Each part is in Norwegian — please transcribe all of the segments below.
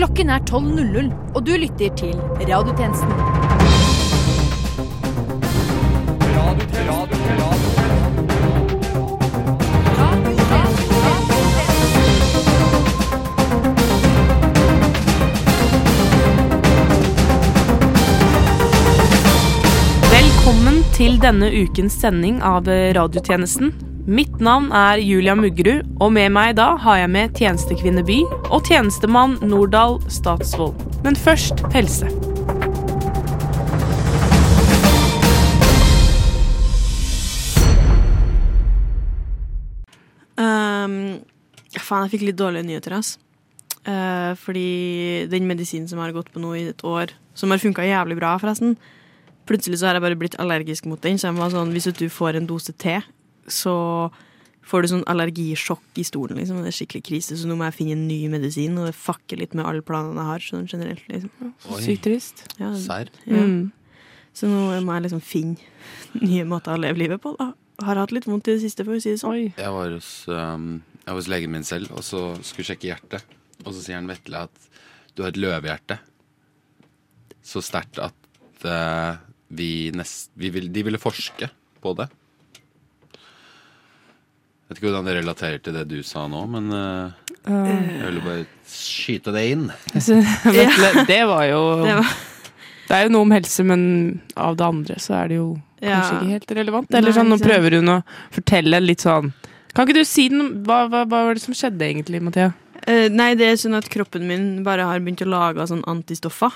Klokken er 12.00, og du lytter til Radiotjenesten. Velkommen til denne ukens sending av radiotjenesten. Mitt navn er Julia Muggerud, og med meg da har jeg med tjenestekvinne By og tjenestemann Nordahl Statsvold. Men først helse. Um, faen, jeg fikk litt dårlige nyheter, ass. Uh, fordi den medisinen som jeg har gått på nå i et år, som har funka jævlig bra, forresten Plutselig så har jeg bare blitt allergisk mot den. Så jeg var sånn, hvis du får en dose te, så får du sånn allergisjokk i stolen, liksom. Det er skikkelig krise, så nå må jeg finne en ny medisin, og det fucker litt med alle planene jeg har. sånn generelt, liksom. Sykt trist. Ja, Serr? ja. Mm. Så nå må jeg liksom finne nye måter å leve livet på. da. Har hatt litt vondt i det siste, for å si det sånn. Oi. Jeg var hos, um, jeg var hos legen min selv, og så skulle sjekke hjertet. Og så sier han Vetle at du har et løvehjerte. Så sterkt at uh, vi nest, vi vil, de ville forske på det. Vet ikke hvordan det relaterer til det du sa nå, men uh, jeg ville bare skyte det inn. Vetle, det var jo Det var, Det er jo noe om helse, men av det andre så er det jo kanskje ikke helt relevant. Eller sånn, nå prøver hun å fortelle litt sånn Kan ikke du si den? Hva, hva, hva var det som skjedde egentlig, Mathea? Uh, nei, det er sånn at kroppen min bare har begynt å lage sånn antistoffer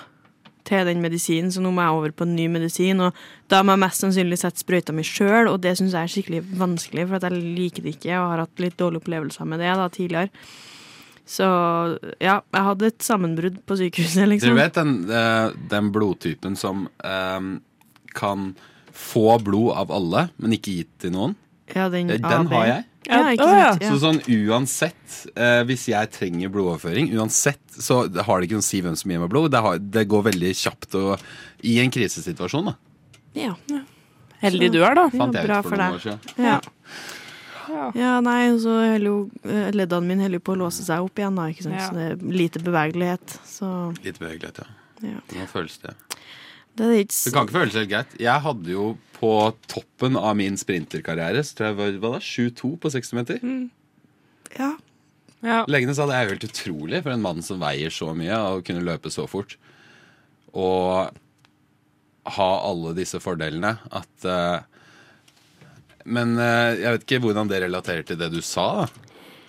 til den medisinen, så nå må jeg over på en ny medisin. Og da må jeg mest sannsynlig sette sprøyta mi sjøl, og det syns jeg er skikkelig vanskelig, for jeg liker det ikke og har hatt litt dårlige opplevelser med det da tidligere. Så ja, jeg hadde et sammenbrudd på sykehuset, liksom. Du vet den, eh, den blodtypen som um, kan få blod av alle, men ikke gitt til noen? Ja, den, Den har jeg. Ja, ikke sant? Ja. Så sånn uansett, eh, hvis jeg trenger blodoverføring, uansett, så har det ikke noe å si hvem som gir meg blod. Det, har, det går veldig kjapt og, i en krisesituasjon, da. Ja. Heldig du er, da. Fant jeg ut for for noen år siden. Ja. Ja. ja, nei, og så eh, leddene mine holder jo på å låse seg opp igjen, da, ikke sant. Ja. Så det er lite bevegelighet. Så Lite bevegelighet, ja. ja. Hvordan føles det? Det er ikke Det kan ikke føles helt greit. Jeg hadde jo på toppen av min sprinterkarriere så tror jeg var, da, 7-2 på 60 meter. Ja. Ja. Legene sa det er jo helt utrolig for en mann som veier så mye og kunne løpe så fort. Og ha alle disse fordelene at uh, Men uh, jeg vet ikke hvordan det relaterer til det du sa. da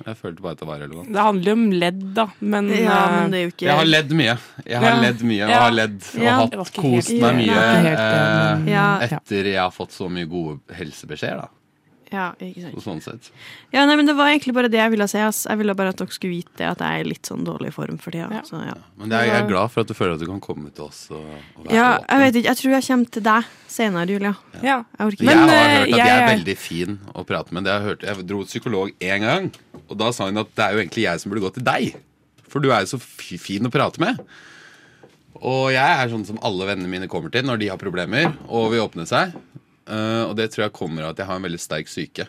Jeg følte bare at det var relevant. Det handler jo om ledd, da, men, ja, eh, men det er jo ikke Jeg har ledd mye. Jeg har Ja. ledd mye og Ja. har ledd og Ja. Hatt kost meg mye helt eh, Ja. etter jeg har fått så mye gode helsebeskjeder. da Ja, ikke sant. Så sånn sett. Ja, nei, men Det var egentlig bare det jeg ville si. Ass. Jeg ville bare at dere skulle vite det, at jeg er i litt sånn dårlig form for tida. Ja. Så, ja. Men det er, jeg er glad for at du føler at du kan komme til oss og, og ja, jeg vet ikke. Jeg tror jeg kommer til deg senere, Julia. ja. Jeg orker Men, jeg har eh, hørt at jeg jeg er er- veldig fin å prate med. Det har jeg, hørt. jeg dro psykolog én gang, og da sa hun at det er jo egentlig jeg som burde gå til deg. For du er jo så fin å prate med. Og jeg er sånn som alle vennene mine kommer til når de har problemer og vil åpne seg. Uh, og det tror jeg kommer av at jeg har en veldig sterk syke.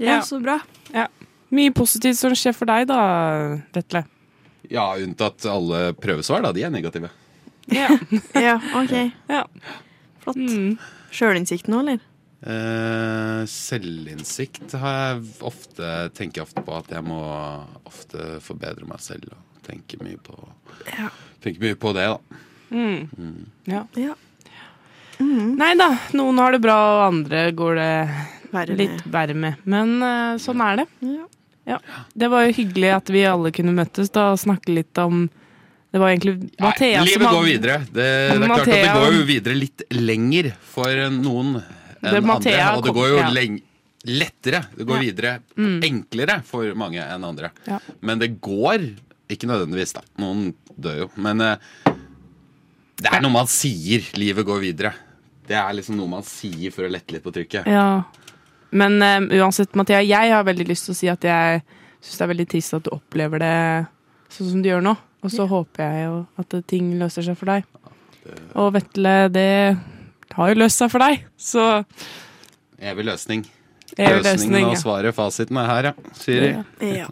Ja, Ja. så bra. ja. Mye positivt som skjer for deg, da, Vetle. Ja, unntatt alle prøvesvar, da. De er negative. Ja. Ja, OK. ja. Flott. Mm. Sjølinnsikt nå, eller? Eh, selvinnsikt har jeg ofte tenker jeg ofte på at jeg må ofte forbedre meg selv og tenke mye på Ja. tenke mye på det, da. Mm. Ja. ja. Nei da, noen har det bra, og andre går det Verre litt verre med. Men uh, sånn er det. Ja. Ja. Det var jo hyggelig at vi alle kunne møttes da og snakke litt om Det var egentlig Mathea Nei, som livet går videre. Det, det er klart at det går jo videre litt lenger for noen enn andre. Og det går jo ja. leng lettere. Det går Ja. Mm. videre enklere for mange enn andre. Ja. Men det går ikke nødvendigvis, da. Noen dør jo. Men uh, det er noe man sier. Livet går videre. Det er liksom noe man sier for å lette litt på trykket. Ja. Men uh, uansett, Mathea, jeg har veldig lyst til å si at jeg syns det er veldig trist at du opplever det sånn som du gjør nå. Og så håper jeg jo at ting løser seg for deg. Og Vetle, det har jo løst seg for deg. Så Evig løsning. Løsningen EU-løsning. og svaret, fasiten er her, ja. Siri. Ja. Ja.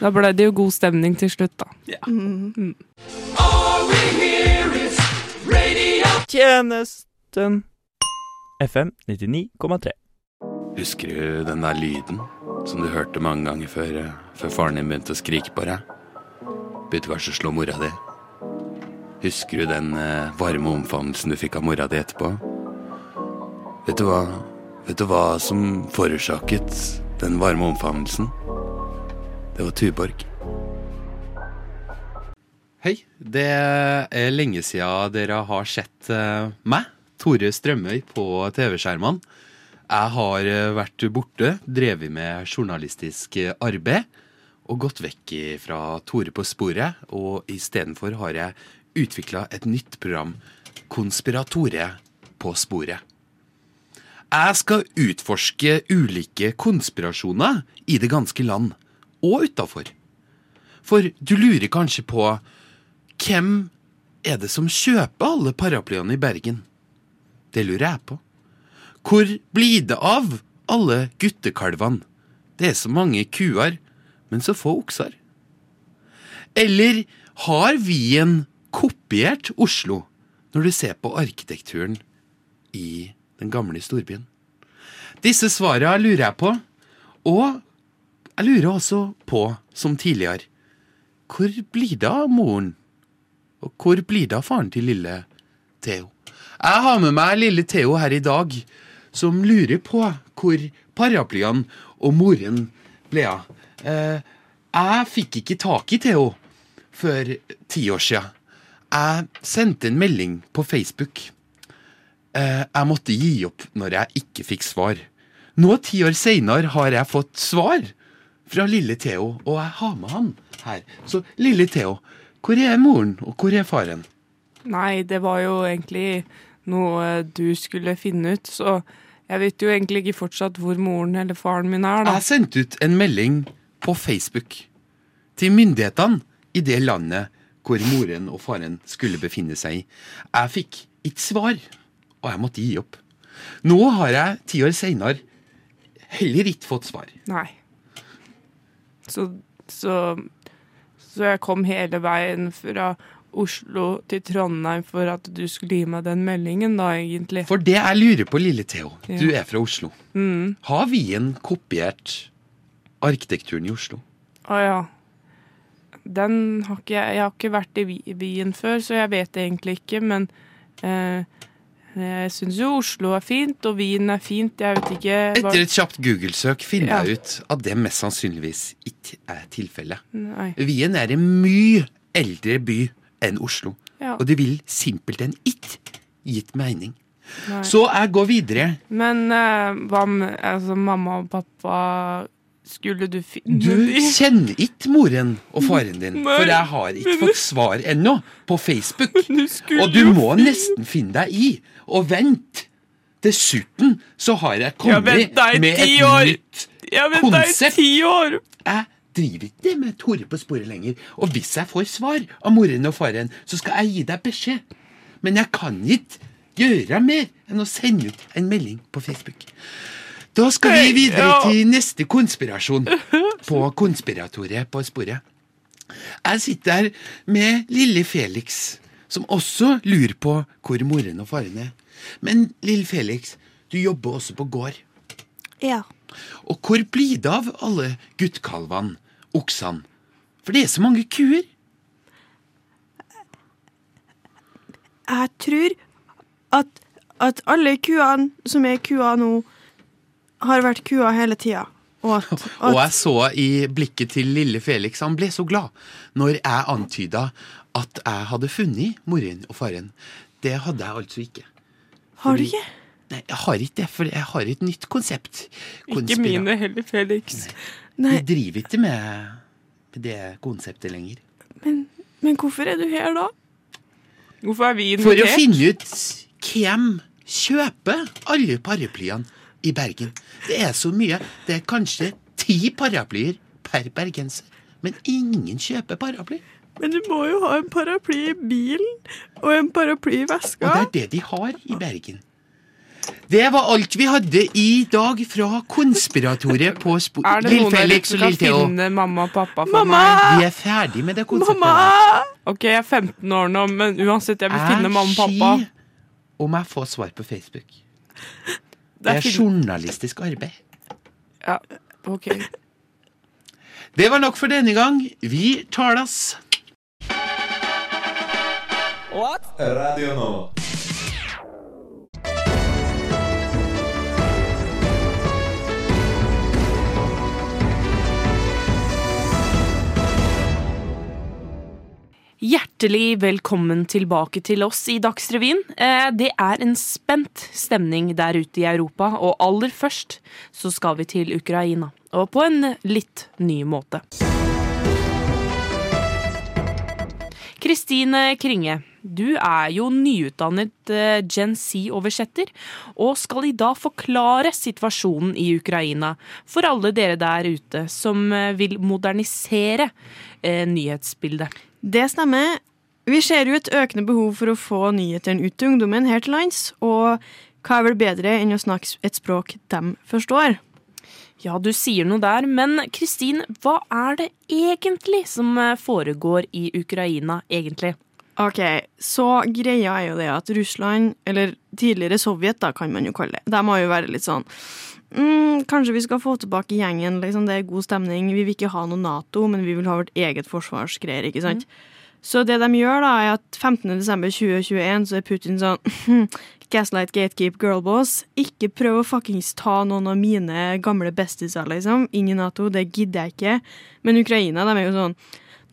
Da ble det jo god stemning til slutt, da. Tjenesten FM 99,3. Husker du den der lyden som du hørte mange ganger før, eh, før faren din begynte å skrike på deg? Begynte kanskje å slå mora di? Husker du den eh, varme omfavnelsen du fikk av mora di etterpå? Vet du hva Vet du hva som forårsaket den varme omfavnelsen? Det var Tuborg. Hei, det er lenge siden dere har sett eh, meg, Tore Strømøy, på TV-skjermene. Jeg har eh, vært borte, drevet med journalistisk arbeid, og gått vekk fra Tore på sporet, og istedenfor har jeg utvikla et nytt program, Konspiratore på sporet. Jeg skal utforske ulike konspirasjoner i det ganske land, og utafor. For du lurer kanskje på hvem er det som kjøper alle paraplyene i Bergen? Det lurer jeg på. Hvor blir det av alle guttekalvene? Det er så mange kuer, men så få okser. Eller har Wien kopiert Oslo når du ser på arkitekturen i den gamle storbyen? Disse svarene lurer jeg på, og jeg lurer også på, som tidligere, hvor blir det av moren? Og hvor blir det av faren til lille Theo? Jeg har med meg lille Theo her i dag, som lurer på hvor paraplyene og moren ble av. Eh, jeg fikk ikke tak i Theo før ti år siden. Jeg sendte en melding på Facebook. Eh, jeg måtte gi opp når jeg ikke fikk svar. Nå, ti år seinere, har jeg fått svar fra lille Theo, og jeg har med han her. Så lille Theo, hvor er moren, og hvor er faren? Nei, det var jo egentlig noe du skulle finne ut, så jeg vet jo egentlig ikke fortsatt hvor moren eller faren min er, da. Jeg sendte ut en melding på Facebook til myndighetene i det landet hvor moren og faren skulle befinne seg. Jeg fikk ikke svar, og jeg måtte gi opp. Nå har jeg ti år seinere heller ikke fått svar. Nei. Så, så, så jeg kom hele veien fra Oslo til Trondheim for at du skulle gi meg den meldingen, da, egentlig. For det jeg lurer på, lille Theo, Ja. du er fra Oslo. Mm. Har Wien kopiert arkitekturen i Oslo? Å ja. Den har ikke jeg Jeg har ikke vært i Wien før, så jeg vet det egentlig ikke, men eh, jeg syns jo Oslo er fint, og Wien er fint. Jeg vet ikke hva- Etter et kjapt Google-søk finner Ja. jeg ut at det mest sannsynligvis ikke er tilfellet. Nei. Wien er en mye eldre by enn Oslo. Ja. Og det vil simpelthen ikke gitt mening. Nei. Så jeg går videre. Men uh, hva med altså, mamma og pappa Skulle du finne Du de? kjenner ikke moren og faren din, Nei. for jeg har ikke fått svar ennå på Facebook. Du Og du må finne- nesten finne deg i og vente. Dessuten så har jeg kommet jeg med et år! nytt Jeg vet konsept. ti år! Jeg driver ikke med Tore på sporet lenger. Og hvis jeg får svar av moren og faren, så skal jeg gi deg beskjed. Men jeg kan ikke gjøre mer enn å sende ut en melding på Facebook. Da skal vi videre Ja. til neste konspirasjon på Konspiratoriet på sporet. Jeg sitter her med lille Felix, som også lurer på hvor moren og faren er. Men lille Felix, du jobber også på gård. Ja. Og hvor blir det av alle guttkalvene, oksene? For det er så mange kuer. Jeg tror at, at alle kuene som er kuer nå, har vært kua hele tida. Og at, Og jeg så i blikket til lille Felix, han ble så glad når jeg antyda at jeg hadde funnet moren og faren. Det hadde jeg altså ikke. Har du ikke? Nei, jeg har ikke det, for jeg har et nytt konsept. Ikke mine heller, Felix. Nei, Vi driver ikke med, med det konseptet lenger. men, men hvorfor er du her da? Hvorfor er vi For å finne ut hvem kjøper alle paraplyene i Bergen. Det er så mye. Det er kanskje ti paraplyer per bergenser. Men ingen kjøper paraply. Men du må jo ha en paraply i bilen og en paraply i veska. Og det er det de har i Bergen. Det var alt vi hadde i dag fra konspiratoriet på Spor... Er det noen der ute kan finne mamma og pappa for Mamma! meg? Vi er ferdig med det konseptet. Mamma! Ok, jeg er 15 år nå, men uansett, jeg vil finne mamma og pappa. om jeg får svar på Facebook. Det er journalistisk arbeid. Ja, ok. Det var nok for denne gang. Vi talas. Radio Nova. Hjertelig velkommen tilbake til oss i Dagsrevyen. Eh, Det er en spent stemning der ute i Europa, og aller først så skal vi til Ukraina. Og på en litt ny måte. Kristine Kringe, du er jo nyutdannet eh, Gen Z-oversetter, og skal i dag forklare situasjonen i Ukraina for alle dere der ute som eh, vil modernisere nyhetsbildet. Det stemmer. Vi ser jo et økende behov for å få nyhetene ut til ungdommen her til lands, og hva er vel bedre enn å snakke et språk de forstår? Ja, du sier noe der, men Kristin, hva er det egentlig som eh, foregår i Ukraina, egentlig? Ok, så greia er jo det at Russland, eller tidligere Sovjet da, kan man jo kalle det, de må jo være litt sånn mm, Kanskje vi skal få tilbake gjengen, liksom, det er god stemning. Vi vil ikke ha noe Nato, men vi vil ha vårt eget forsvarsgreier, ikke sant? Så det de gjør, da, er at 15.12.2021 så er Putin sånn Gaslight, gatekeep, girlboss. Ikke prøv å fuckings ta noen av mine gamle bestiser, liksom, inn i Nato. Det gidder jeg ikke. Men Ukraina, de er jo sånn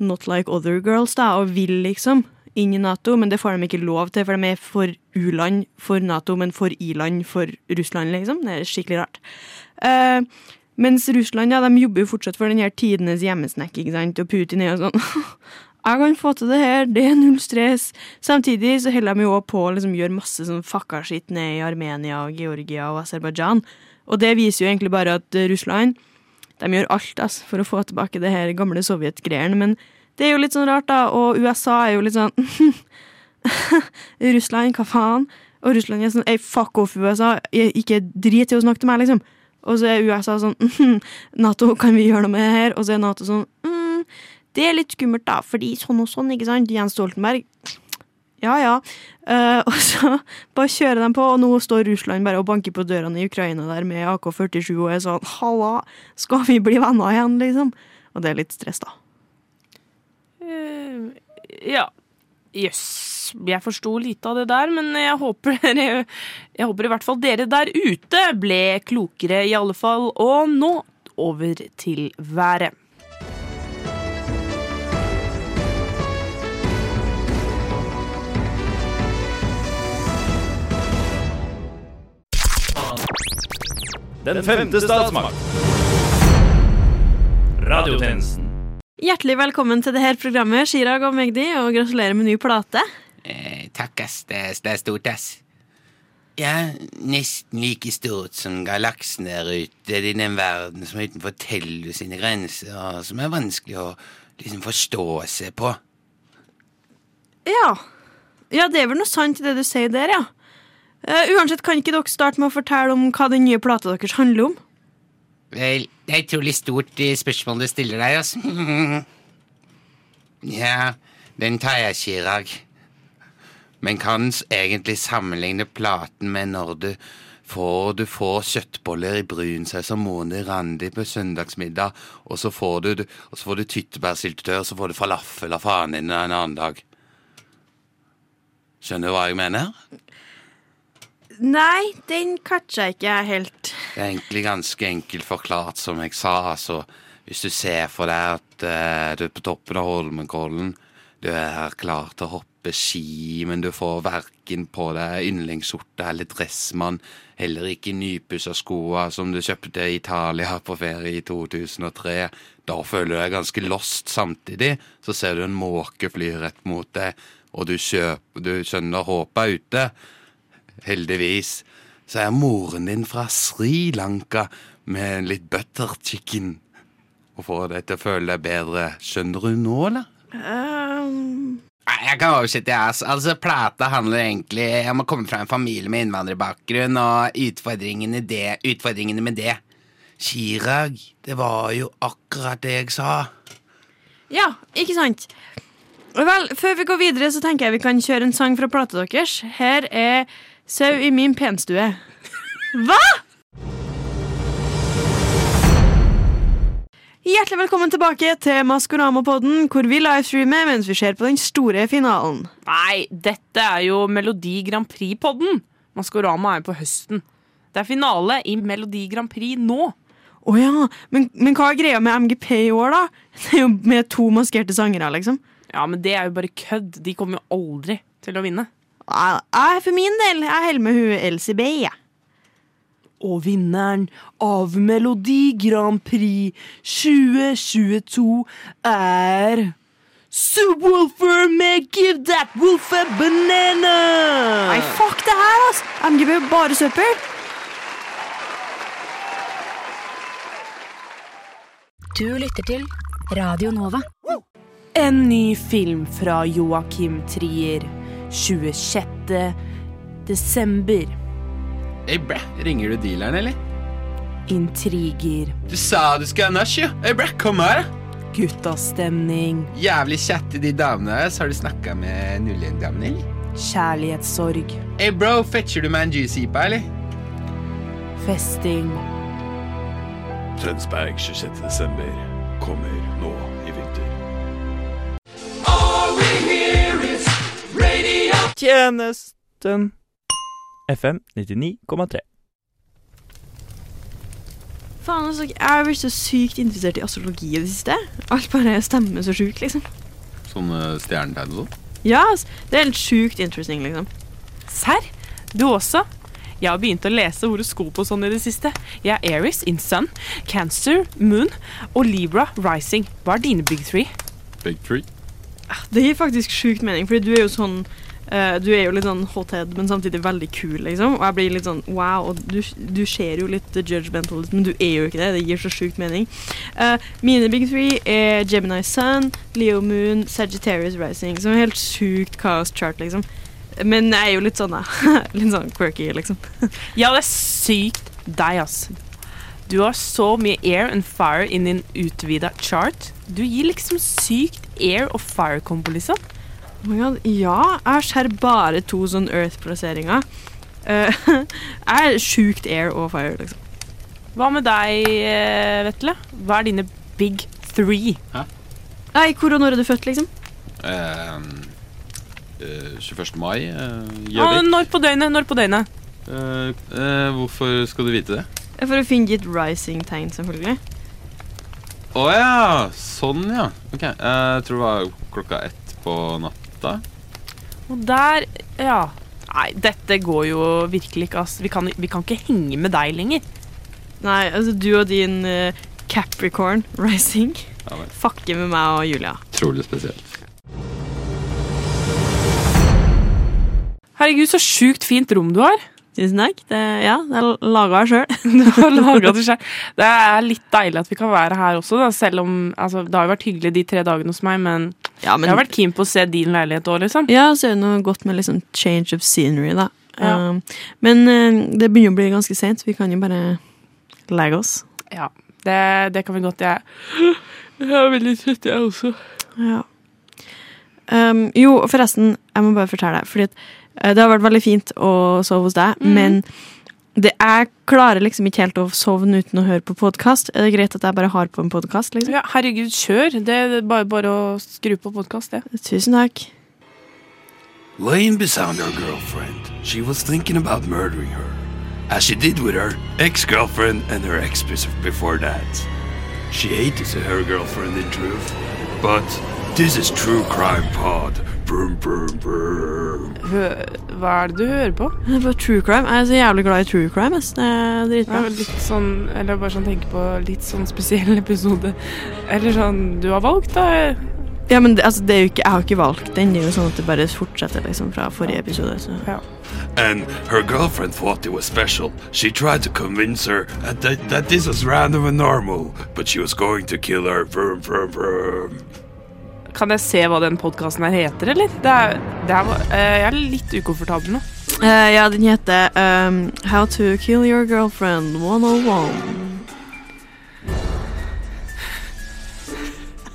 not like other girls, da, og vil liksom inn i Nato, men det får de ikke lov til, for de er for u-land for Nato, men for i-land for Russland, liksom. Det er skikkelig rart. Uh, mens Russland, ja, de jobber jo fortsatt for den her tidenes hjemmesnekk, ikke sant, og Putin er jo sånn Jeg kan få til det her, det er null stress. Samtidig så holder de jo på å liksom gjøre masse sånn fucka skitt ned i Armenia og Georgia og Aserbajdsjan. Og det viser jo egentlig bare at Russland de gjør alt altså, for å få tilbake det her gamle sovjetgreiene, men det er jo litt sånn rart, da, og USA er jo litt sånn Russland, hva faen? Og Russland er sånn Ei, fuck off, USA. Jeg- Ikke drit i å snakke til meg, liksom. Og så er USA sånn Nato, kan vi gjøre noe med det her? Og så er Nato sånn mm, Det er litt skummelt, da, fordi sånn og sånn, ikke sant? Jens Stoltenberg. Ja, ja. Uh, og så bare kjører de på, og nå står Russland bare og banker på dørene i Ukraina der med AK-47 og er sånn Halla, skal vi bli venner igjen, liksom? Og det er litt stress, da. Eh, ja. Jøss. Jeg forsto lite av det der, men jeg håper, dere, jeg håper i hvert fall dere der ute ble klokere, i alle fall. Og nå over til været. Den femte statsmakt. Radiotjenesten. Hjertelig velkommen til dette programmet, Chirag og Magdi, og gratulerer med ny plate. Eh, takk, ass. Det, det er stort, ass. Ja, nesten like stort som galaksen der ute. i den verden som er utenfor Tellu sine grenser, og som er vanskelig å liksom forstå seg på. Ja. ja, det er vel noe sant i det du sier der, ja. Uh, uansett, kan ikke dere starte med å fortelle om hva den nye plata deres handler om? Vel, det er et utrolig stort de spørsmål du stiller deg, altså. ja, den tar jeg, ikke i dag. Men kan egentlig sammenligne platen med når du får, du får kjøttboller i brunsaus og Moni Randi på søndagsmiddag, og så får du, og du tyttebærsyltetøy, og så får du falafel av faren din en annen dag. Skjønner du hva jeg mener? Nei, den catcha ikke jeg helt. Det er egentlig ganske enkelt forklart, som jeg sa. Altså, hvis du ser for deg at uh, du er på toppen av Holmenkollen, du er klar til å hoppe ski, men du får verken på deg yndlingsskjorte eller dressmann, heller ikke nypussa skoa som du kjøpte i Italia på ferie i 2003. Da føler du deg ganske lost. Samtidig så ser du en måke fly rett mot deg, og du, kjøper, du skjønner håpet er ute. Heldigvis så er moren din fra Sri Lanka med litt butter chicken. Og får deg til å føle deg bedre. Skjønner du nå, eller? Um... Nei, Jeg kan oversette, jeg. ass. Altså, Plata handler egentlig om å komme fra en familie med innvandrerbakgrunn og utfordringene, det, utfordringene med det. Chirag, det var jo akkurat det jeg sa. Ja, ikke sant? Vel, før vi går videre, så tenker jeg vi kan kjøre en sang fra plata deres. Her er Sau i min penstue. Hva?! Hjertelig velkommen tilbake til Maskorama-podden, hvor vi livestreamer mens vi ser på den store finalen. Nei, dette er jo Melodi Grand Prix-podden. Maskorama er jo på høsten. Det er finale i Melodi Grand Prix nå. Å ja, men, men hva er greia med MGP i år, da? Det er jo med to maskerte sangere, liksom. Ja, men det er jo bare kødd. De kommer jo aldri til å vinne. Jeg, jeg, for min del, jeg holder med hun Elsie Bay, jeg. Og vinneren av Melodi Grand Prix 2022 er Subwoolfer med Give That Wolf a Banana! Nei, fuck det her, altså! MGP er bare søppel. Du lytter til Radio Nova. En ny film fra Joakim Trier. 26. desember. Hey, bræ, ringer du dealeren, eller? Intriger, Du sa du skulle ha nach, jo. Hey, bræ, kom her, da. guttastemning, Jævlig chatte de damene deres. Har du snakka med 01-damene, eller? kjærlighetssorg, Hey, bro, fetcher du meg en juicy ipa, eller? festing, Tønsberg 26. desember kommer nå Tjenesten FM 99,3. Faen, altså, jeg har blitt så sykt interessert i astrologi i det siste. Alt bare stemmer så sjukt, liksom. Sånne stjernetegn og sånn? Ja, det er helt sjukt interesting, liksom. Serr? Du også? Jeg har begynt å lese horoskop og sånn i det siste. Jeg er Aries in Sun, Cancer, Moon og Libra Rising. Hva er dine big three? Big three? Det gir faktisk sjukt mening, fordi du er jo sånn eh, Du er jo litt sånn hothead, men samtidig veldig kul, liksom. Og jeg blir litt sånn wow, og du, du ser jo litt judgmental ut, men du er jo ikke det. Det gir så sjukt mening. Uh, mine big three er Gemini Sun, Leo Moon, Sagittarius Rising, som er helt sjukt kaos chart, liksom. Men jeg er jo litt sånn, da. litt sånn quirky, liksom. Ja, det er sykt deg, ass. Du har så mye air and fire i din utvida chart. Du gir liksom sykt air og fire-kombo, liksom. Oh my god, ja, jeg ser bare to sånn Earth-plasseringer. Eh, jeg er sjukt air og fire, liksom. Hva med deg, eh, Vetle? Hva er dine big three? Nei, hvor og når er du født, liksom? Ehm, uh, 21. mai, uh, Ah, Gjøvik. når på døgnet? Når på døgnet? Eh, eh, hvorfor skal du vite det? For å finne ditt rising-tegn, selvfølgelig. Å ja, sånn ja. Ok, eh, Jeg tror det var klokka ett på natta. Og der Ja. Nei, dette går jo virkelig ikke, ass. Vi kan, vi kan ikke henge med deg lenger. Nei, altså du og din uh, Capricorn rising Ja, fucker med meg og Julia. Trolig spesielt. Herregud, så sjukt fint rom du har. Tusen takk. Det, ja, det er laga sjøl. Det er litt deilig at vi kan være her også, da, selv om altså, Det har jo vært hyggelig de tre dagene hos meg, men, Ja, men jeg har vært keen på å se din leilighet òg, liksom. ja, så er det noe godt med liksom change of scenery, da. Ja. Uh, men uh, det begynner å bli ganske seint, så vi kan jo bare legge oss. Ja, det, det kan vi godt. Jeg, jeg er veldig trøtt, jeg også. Ja. Um, jo, forresten, jeg må bare fortelle deg, fordi at, uh, det har vært veldig fint å sove hos deg, mm. men det, jeg klarer liksom ikke helt å sovne uten å høre på podkast. Er det greit at jeg bare har på en podkast, liksom? Ja, herregud, kjør. Det er bare, bare å skru på podkast, det. Tusen takk. Lane beside her girlfriend. She was thinking about murdering her, as she did with her ex-girlfriend and her ex before that. She hated her girlfriend in truth, but this is true crime pod. Brum, brum, brum. Hva er det du hører på? Det er true crime. Jeg er så jævlig glad i true crime. Det er dritbra. Ja, litt sånn, eller bare sånn tenke på litt sånn spesiell episode. Eller sånn du har valgt, da. Ja, men det, altså, det er jo ikke, Jeg har ikke valgt den. Det er jo sånn at det bare fortsetter liksom fra forrige episode. Så. And her girlfriend thought it was special. She tried to convince her that, that, that this was random and normal, but she was going to kill her. Vroom, vroom, brum. Kan jeg se hva den podkasten her heter, eller? Det er, det er, eh, jeg er litt ukomfortabel nå. Uh, ja, den heter um, How to kill your girlfriend 101.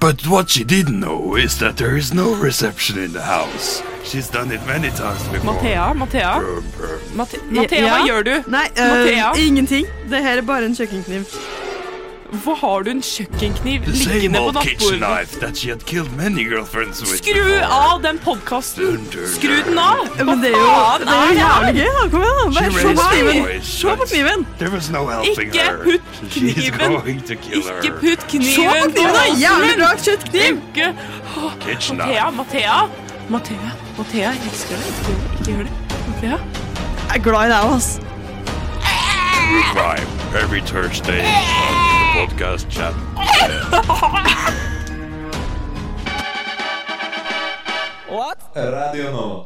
But what she didn't know is that there is no reception in the house. She's done it many times before. Mathea, Mathea, Brr, brr. Mate Mathea hva gjør du? Nei, uh, ingenting. Det her er bare en kjøkkenkniv. Hvorfor har du en kjøkkenkniv liggende på nattbordet? knife that she had killed many girlfriends with Skru av den podkasten! Skru den av! Hva men det er jo, det er jo jævlig gøy. da. Kom igjen, da. Bare se på kniven. Se på kniven. No Ikke putt kniven. going to. Ikke putt Se kniven på kniven, da. Jævlig bra kjøttkniv. Mathea, knife. Mathea! Mathea, Mathea, jeg elsker deg. Ikke, gjør det. ikke gjør det. Mathea. Jeg er glad i deg, ass. Crime every Thursday the podcast. Radio Nova.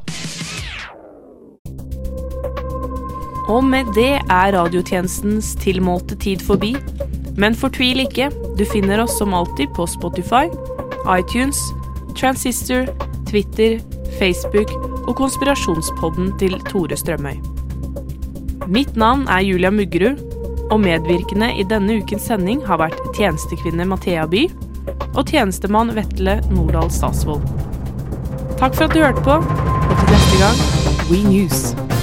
Og med det er radiotjenestens tilmålte tid forbi. Men fortvil ikke, du finner oss som alltid på Spotify, iTunes, Transistor, Twitter, Facebook og konspirasjonspodden til Tore Strømøy. Mitt navn er Julia Muggerud, og medvirkende i denne ukens sending har vært tjenestekvinne Mathea By og tjenestemann Vetle Nordahl Statsvold. Takk for at du hørte på, og til neste gang We News.